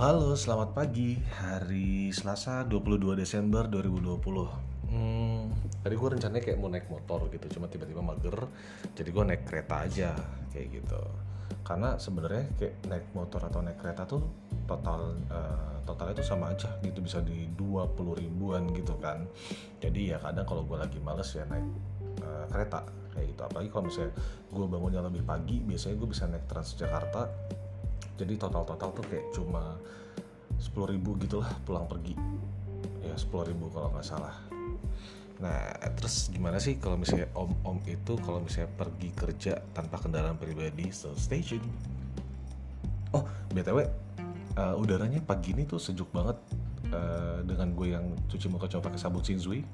halo, selamat pagi. Hari Selasa 22 Desember 2020. Hmm, tadi gue rencananya kayak mau naik motor gitu, cuma tiba-tiba mager. Jadi gue naik kereta aja, kayak gitu. Karena sebenarnya kayak naik motor atau naik kereta tuh total eh, totalnya tuh sama aja gitu bisa di 20 ribuan gitu kan. Jadi ya kadang kalau gue lagi males ya naik eh, kereta kayak gitu. Apalagi kalau misalnya gue bangunnya lebih pagi, biasanya gue bisa naik Transjakarta jadi total total tuh kayak cuma 10.000 ribu gitulah pulang pergi. Ya 10.000 ribu kalau nggak salah. Nah terus gimana sih kalau misalnya om-om itu kalau misalnya pergi kerja tanpa kendaraan pribadi so stay tune. Oh btw uh, udaranya pagi ini tuh sejuk banget uh, dengan gue yang cuci muka coba pakai sabun Shinzui.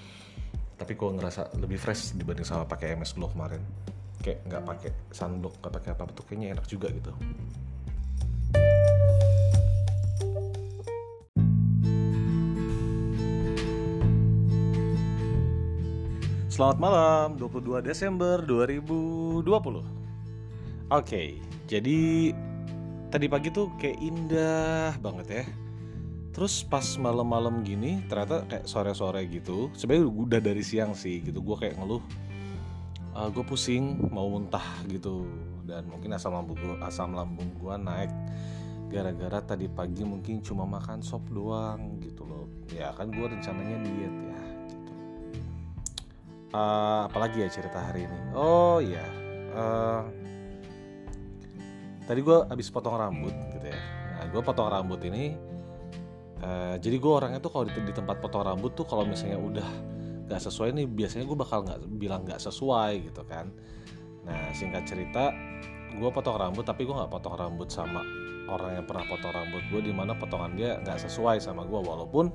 Tapi gue ngerasa lebih fresh dibanding sama pakai MS Glow kemarin. Kayak nggak pakai sunblock nggak pakai apa apa tuh kayaknya enak juga gitu Selamat malam, 22 Desember 2020 Oke, jadi tadi pagi tuh kayak indah banget ya. Terus pas malam-malam gini ternyata kayak sore-sore gitu Sebenarnya udah dari siang sih gitu Gue kayak ngeluh uh, Gue pusing mau muntah gitu. Dan mungkin asam lambung gue, asam lambung gue naik Gara-gara tadi pagi mungkin cuma makan sop doang gitu loh. Ya kan gue rencananya diet ya uh, apalagi ya cerita hari ini? Oh iya. Uh, tadi gue abis potong rambut gitu ya. Nah gue potong rambut ini uh, jadi gue orangnya tuh kalau di, di tempat potong rambut tuh kalau misalnya udah gak sesuai nih biasanya gue bakal nggak bilang nggak sesuai gitu kan. Nah singkat cerita gue potong rambut tapi gue nggak potong rambut sama orang yang pernah potong rambut gue di mana potongan dia nggak sesuai sama gue walaupun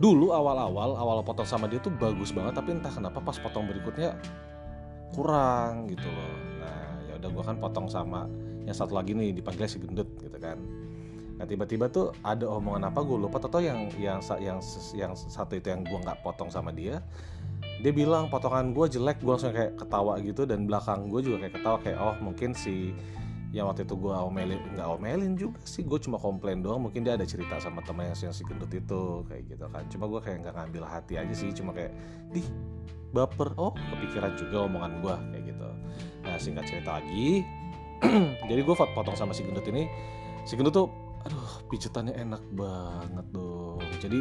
dulu awal-awal awal potong sama dia tuh bagus banget tapi entah kenapa pas potong berikutnya kurang gitu loh. Nah ya udah gue kan potong sama yang satu lagi nih dipanggil si gendut gitu kan. Nah tiba-tiba tuh ada omongan apa gue lupa. Atau yang yang yang yang satu itu yang gue nggak potong sama dia dia bilang potongan gue jelek. Gue langsung kayak ketawa gitu dan belakang gue juga kayak ketawa kayak oh mungkin si yang waktu itu gue omelin nggak omelin juga sih gue cuma komplain doang. Mungkin dia ada cerita sama temen yang, yang si gendut itu kayak gitu kan. Cuma gue kayak nggak ngambil hati aja sih cuma kayak di baper. Oh kepikiran juga omongan gue kayak gitu. Nah singkat cerita lagi jadi gue potong sama si gendut ini. Si gendut tuh aduh pijetannya enak banget dong jadi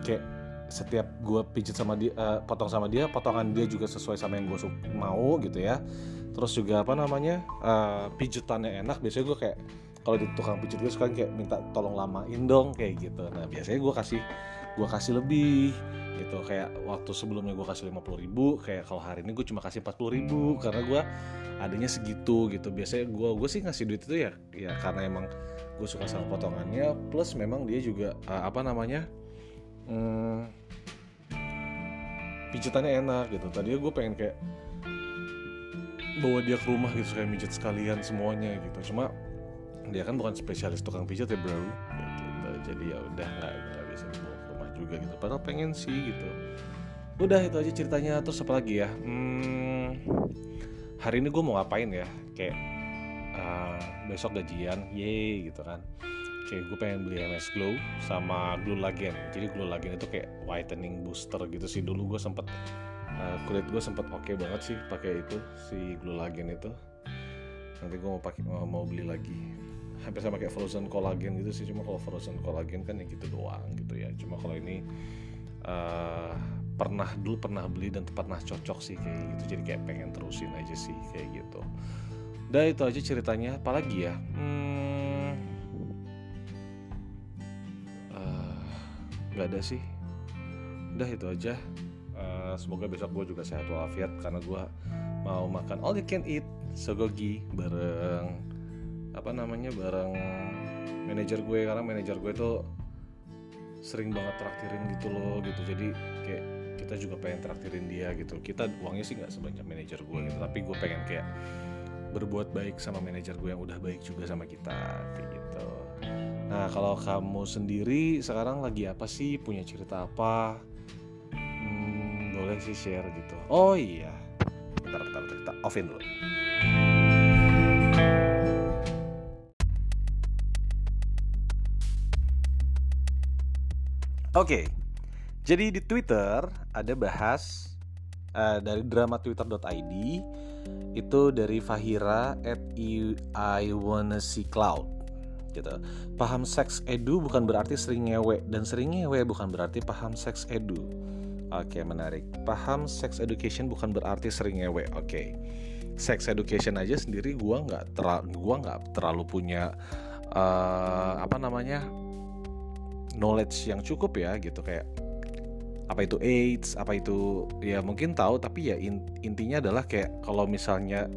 kayak setiap gue pijet sama dia uh, potong sama dia potongan dia juga sesuai sama yang gue mau gitu ya terus juga apa namanya uh, pijetannya enak biasanya gue kayak kalau di tukang pijet gue suka kayak minta tolong lamain dong kayak gitu. Nah biasanya gue kasih gue kasih lebih gitu. Kayak waktu sebelumnya gue kasih lima puluh ribu kayak kalau hari ini gue cuma kasih empat puluh ribu karena gue adanya segitu gitu. Biasanya gue gue sih ngasih duit itu ya ya karena emang gue suka sama potongannya. Plus memang dia juga uh, apa namanya hmm, enak gitu. Tadi gue pengen kayak bawa dia ke rumah gitu kayak mijet sekalian semuanya gitu. Cuma dia kan bukan spesialis tukang pijat ya bro. Gitu. jadi ya udah nggak bisa bawa ke rumah juga gitu. Padahal pengen sih gitu. Udah itu aja ceritanya. Terus apa lagi ya? Hmm, hari ini gue mau ngapain ya? Kayak uh, besok gajian. Ye gitu kan. Kayak gue pengen beli MS Glow sama Glow Lagen. Jadi Glow Lagen itu kayak whitening booster gitu sih. Dulu gue sempet uh, kulit gue sempet oke okay banget sih pakai itu si Glow Lagen itu. Nanti gue mau pakai mau, mau beli lagi. Hampir sama kayak frozen collagen gitu sih cuma kalau frozen collagen kan ya gitu doang gitu ya. Cuma kalau ini uh, pernah dulu pernah beli dan pernah cocok sih kayak gitu. Jadi kayak pengen terusin aja sih kayak gitu. Udah itu aja ceritanya. Apalagi ya? Hmm, nggak ada sih. Udah itu aja uh, semoga besok gue juga sehat walafiat karena gue mau makan. All you can eat sogogi bareng apa namanya bareng manajer gue. Karena manajer gue tuh sering banget traktirin gitu loh gitu. Jadi kayak kita juga pengen traktirin dia gitu. Kita uangnya sih nggak sebanyak manajer gue gitu. Tapi gue pengen kayak berbuat baik sama manajer gue yang udah baik juga sama kita gitu. Nah, kalau kamu sendiri sekarang lagi apa sih? Punya cerita apa? Boleh sih share gitu. Oh iya. Bentar, bentar, bentar. Kita offin dulu. Oke, jadi di Twitter ada bahas uh, dari drama twitter.id itu dari Fahira at I wanna see cloud gitu. Paham seks edu bukan berarti sering ngewe dan sering ngewe bukan berarti paham seks edu. Oke, menarik. Paham sex education bukan berarti sering ngewe. Oke. Sex education aja sendiri gua nggak terlalu gua nggak terlalu punya uh, apa namanya? knowledge yang cukup ya gitu kayak apa itu AIDS, apa itu ya mungkin tahu tapi ya intinya adalah kayak kalau misalnya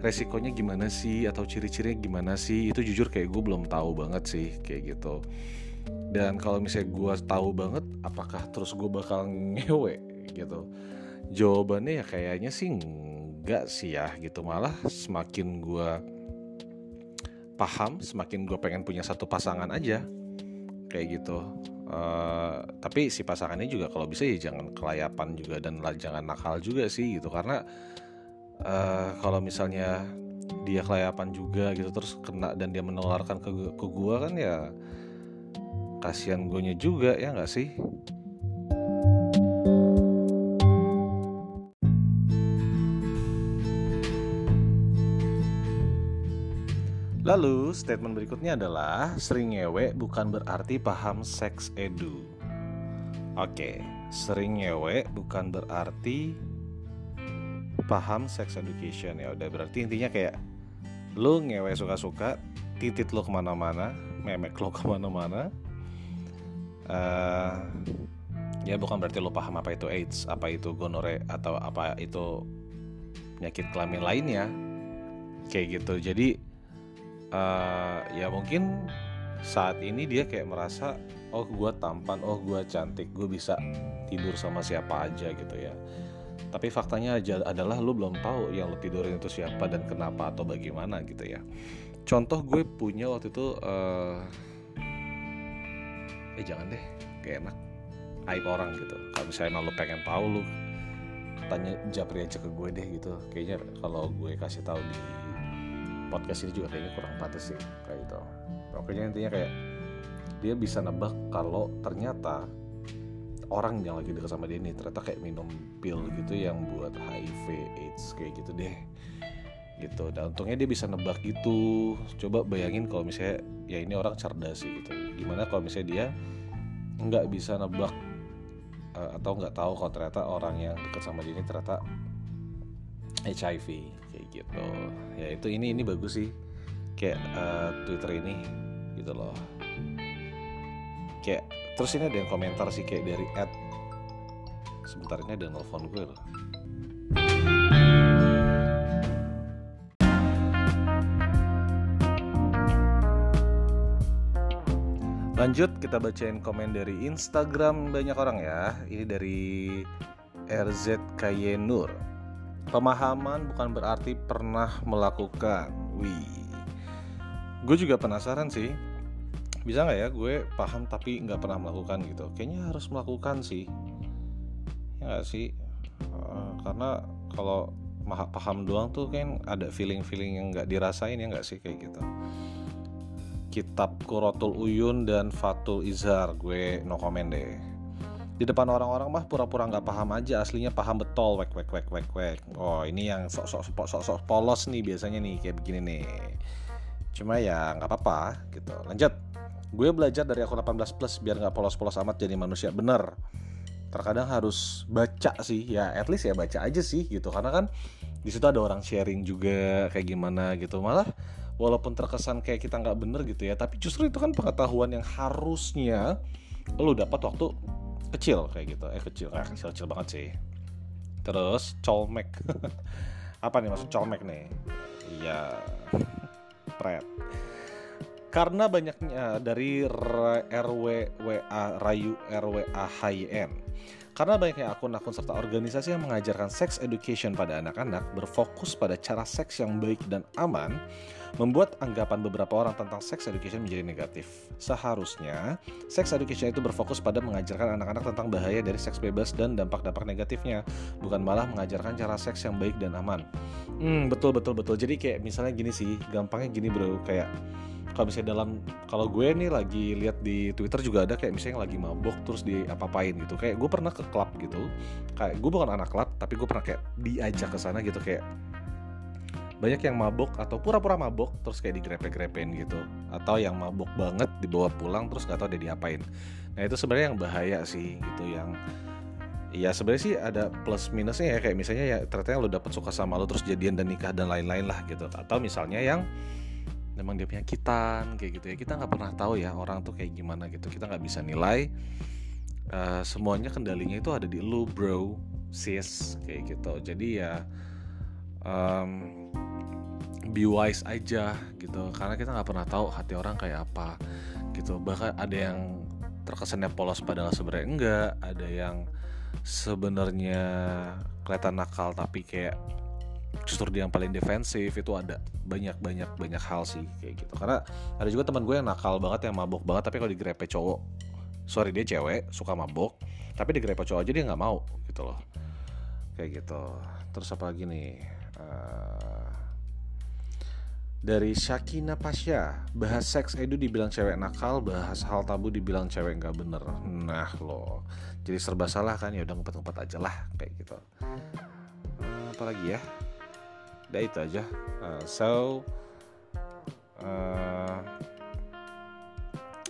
resikonya gimana sih atau ciri-cirinya gimana sih itu jujur kayak gue belum tahu banget sih kayak gitu dan kalau misalnya gue tahu banget apakah terus gue bakal ngewe gitu? Jawabannya ya kayaknya sih enggak sih ya gitu. Malah semakin gue paham semakin gue pengen punya satu pasangan aja kayak gitu. Uh, tapi si pasangannya juga kalau bisa ya jangan kelayapan juga dan jangan nakal juga sih gitu. Karena uh, kalau misalnya dia kelayapan juga gitu terus kena dan dia menularkan ke ke gua kan ya kasihan gue juga ya nggak sih Lalu, statement berikutnya adalah sering ngewe bukan berarti paham seks edu. Oke, sering ngewe bukan berarti paham sex education ya udah berarti intinya kayak lu ngewe suka-suka titit lo ke mana-mana memek lo ke mana-mana uh, ya bukan berarti lo paham apa itu AIDS apa itu gonore atau apa itu penyakit kelamin lainnya. Kayak gitu. Jadi uh, ya mungkin saat ini dia kayak merasa oh gue tampan oh gue cantik gue bisa tidur sama siapa aja gitu ya. Tapi faktanya aja adalah lu belum tahu yang lu tidurin itu siapa dan kenapa atau bagaimana gitu ya. Contoh gue punya waktu itu uh, eh jangan deh gak enak aib orang gitu. Kalau misalnya emang lu pengen tahu lu tanya japri aja ke gue deh gitu. Kayaknya kalau gue kasih tahu di podcast ini juga kayaknya kurang pantas sih kayak gitu. Pokoknya intinya kayak dia bisa nebak kalau ternyata orang yang lagi dekat sama dia ini ternyata kayak minum pil gitu yang buat HIV AIDS kayak gitu deh gitu. Dan untungnya dia bisa nebak gitu. Coba bayangin kalau misalnya ya ini orang cerdas sih gitu. Gimana kalau misalnya dia nggak bisa nebak uh, atau nggak tahu kalau ternyata orang yang dekat sama dia ini ternyata HIV kayak gitu. Ya itu ini ini bagus sih. Kayak uh, Twitter ini gitu loh. Kayak terus ini ada yang komentar sih kayak dari ad sebentar ini ada nelfon gue loh Lanjut kita bacain komen dari Instagram banyak orang ya. Ini dari RZ Kayenur. Pemahaman bukan berarti pernah melakukan. Wih. Gue juga penasaran sih. Bisa nggak ya gue paham tapi nggak pernah melakukan gitu. Kayaknya harus melakukan sih. Ya gak sih. Uh, karena kalau paham doang tuh kan ada feeling-feeling yang nggak dirasain ya nggak sih kayak gitu. Kitab Kurotul Uyun dan Fatul Izhar. Gue no comment deh. Di depan orang-orang mah pura-pura nggak paham aja aslinya paham betul. Wek wek wek wek wek. Oh ini yang sok-sok sok-sok polos nih biasanya nih kayak begini nih. Cuma ya nggak apa-apa gitu. Lanjut. Gue belajar dari akun 18 plus biar nggak polos-polos amat jadi manusia. Bener. Terkadang harus baca sih. Ya at least ya baca aja sih gitu. Karena kan di situ ada orang sharing juga kayak gimana gitu. Malah walaupun terkesan kayak kita nggak bener gitu ya tapi justru itu kan pengetahuan yang harusnya lo dapat waktu kecil kayak gitu. Eh kecil eh kecil kecil banget sih. Terus colmek. Apa nih maksud colmek nih? Iya. Pret. Karena banyaknya dari RWWA Rayu RWAHYN karena banyaknya akun-akun serta organisasi yang mengajarkan sex education pada anak-anak berfokus pada cara seks yang baik dan aman membuat anggapan beberapa orang tentang sex education menjadi negatif. Seharusnya, sex education itu berfokus pada mengajarkan anak-anak tentang bahaya dari seks bebas dan dampak-dampak negatifnya, bukan malah mengajarkan cara seks yang baik dan aman. Hmm, betul betul betul. Jadi kayak misalnya gini sih, gampangnya gini bro, kayak kalau misalnya dalam kalau gue nih lagi lihat di Twitter juga ada kayak misalnya lagi mabok terus di apa-apain gitu. Kayak gue pernah ke klub gitu. Kayak gue bukan anak klub tapi gue pernah kayak diajak ke sana gitu kayak banyak yang mabok atau pura-pura mabok terus kayak digrepe-grepein gitu. Atau yang mabok banget dibawa pulang terus gak tau dia diapain. Nah itu sebenarnya yang bahaya sih gitu yang ya sebenarnya sih ada plus minusnya ya. Kayak misalnya ya ternyata lo dapet suka sama lo terus jadian dan nikah dan lain-lain lah gitu. Atau misalnya yang memang dia penyakitan kayak gitu ya. Kita nggak pernah tahu ya orang tuh kayak gimana gitu. Kita nggak bisa nilai uh, semuanya kendalinya itu ada di lo bro sis kayak gitu. Jadi ya um, be wise aja gitu. Karena kita nggak pernah tahu hati orang kayak apa gitu. Bahkan ada yang terkesannya polos padahal sebenarnya enggak. Ada yang sebenarnya kelihatan nakal tapi kayak justru dia yang paling defensif itu ada banyak banyak banyak hal sih kayak gitu. Karena ada juga teman gue yang nakal banget yang mabok banget tapi kalau digrepe cowok sorry dia cewek suka mabok tapi digrepe cowok aja dia nggak mau gitu loh. Kayak gitu. Terus apa lagi nih? Uh, dari Shakina Pasha bahas seks edu dibilang cewek nakal bahas hal tabu dibilang cewek nggak bener. Nah lo. Jadi serba salah kan? Ya udah ngumpet-ngumpet aja lah kayak gitu. Uh, apa lagi ya udah itu aja. Uh, so uh,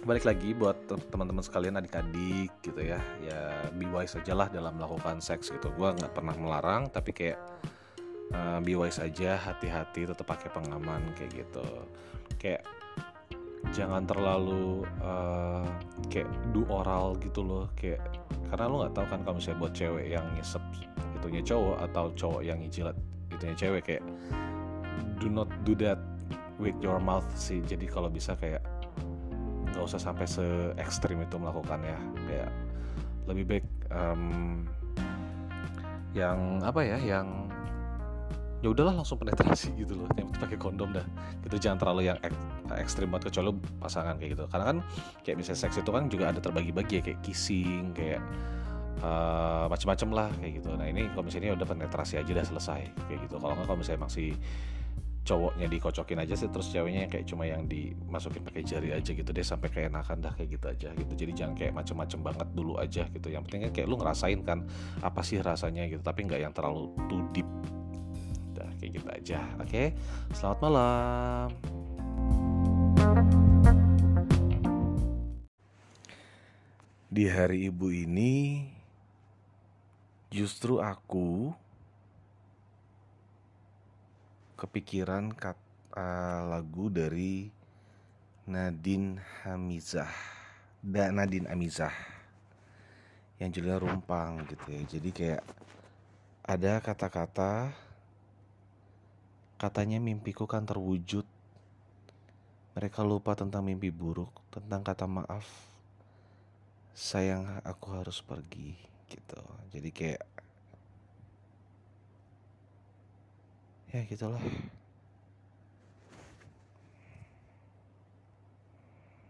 balik lagi buat teman-teman sekalian adik-adik gitu ya. Ya be wise aja lah dalam melakukan seks gitu. Gue nggak pernah melarang tapi kayak uh, be wise aja hati-hati tetap pakai pengaman kayak gitu. Kayak jangan terlalu uh, kayak do oral gitu loh. Kayak karena lo nggak tahu kan kalau misalnya buat cewek yang ngisep itunya cowok atau cowok yang ngijilat itunya cewek kayak do not do that with your mouth sih. Jadi kalau bisa kayak nggak usah sampai se ekstrim itu melakukannya. Kayak lebih baik um, yang apa ya yang ya udahlah langsung penetrasi gitu loh. Yang pakai kondom dah. Gitu jangan terlalu yang ek, ekstrim banget kecuali pasangan kayak gitu. Karena kan kayak misalnya seks itu kan juga ada terbagi-bagi ya kayak kissing kayak uh, macam-macam lah kayak gitu. Nah ini kalau misalnya udah penetrasi aja udah selesai kayak gitu. Kalau nggak kalau misalnya masih cowoknya dikocokin aja sih terus ceweknya kayak cuma yang dimasukin pakai jari aja gitu deh sampai kayak enakan dah kayak gitu aja gitu. Jadi jangan kayak macem-macem banget dulu aja gitu. Yang penting kan kayak lu ngerasain kan apa sih rasanya gitu. Tapi nggak yang terlalu too deep. Kayak gitu aja oke? Okay? selamat malam. Di hari ibu ini justru aku kepikiran kata lagu dari Nadine Hamizah dan Nadine Amizah yang judulnya Rumpang gitu ya jadi kayak ada kata-kata Katanya mimpiku kan terwujud. Mereka lupa tentang mimpi buruk, tentang kata maaf. Sayang, aku harus pergi gitu. Jadi kayak ya gitulah.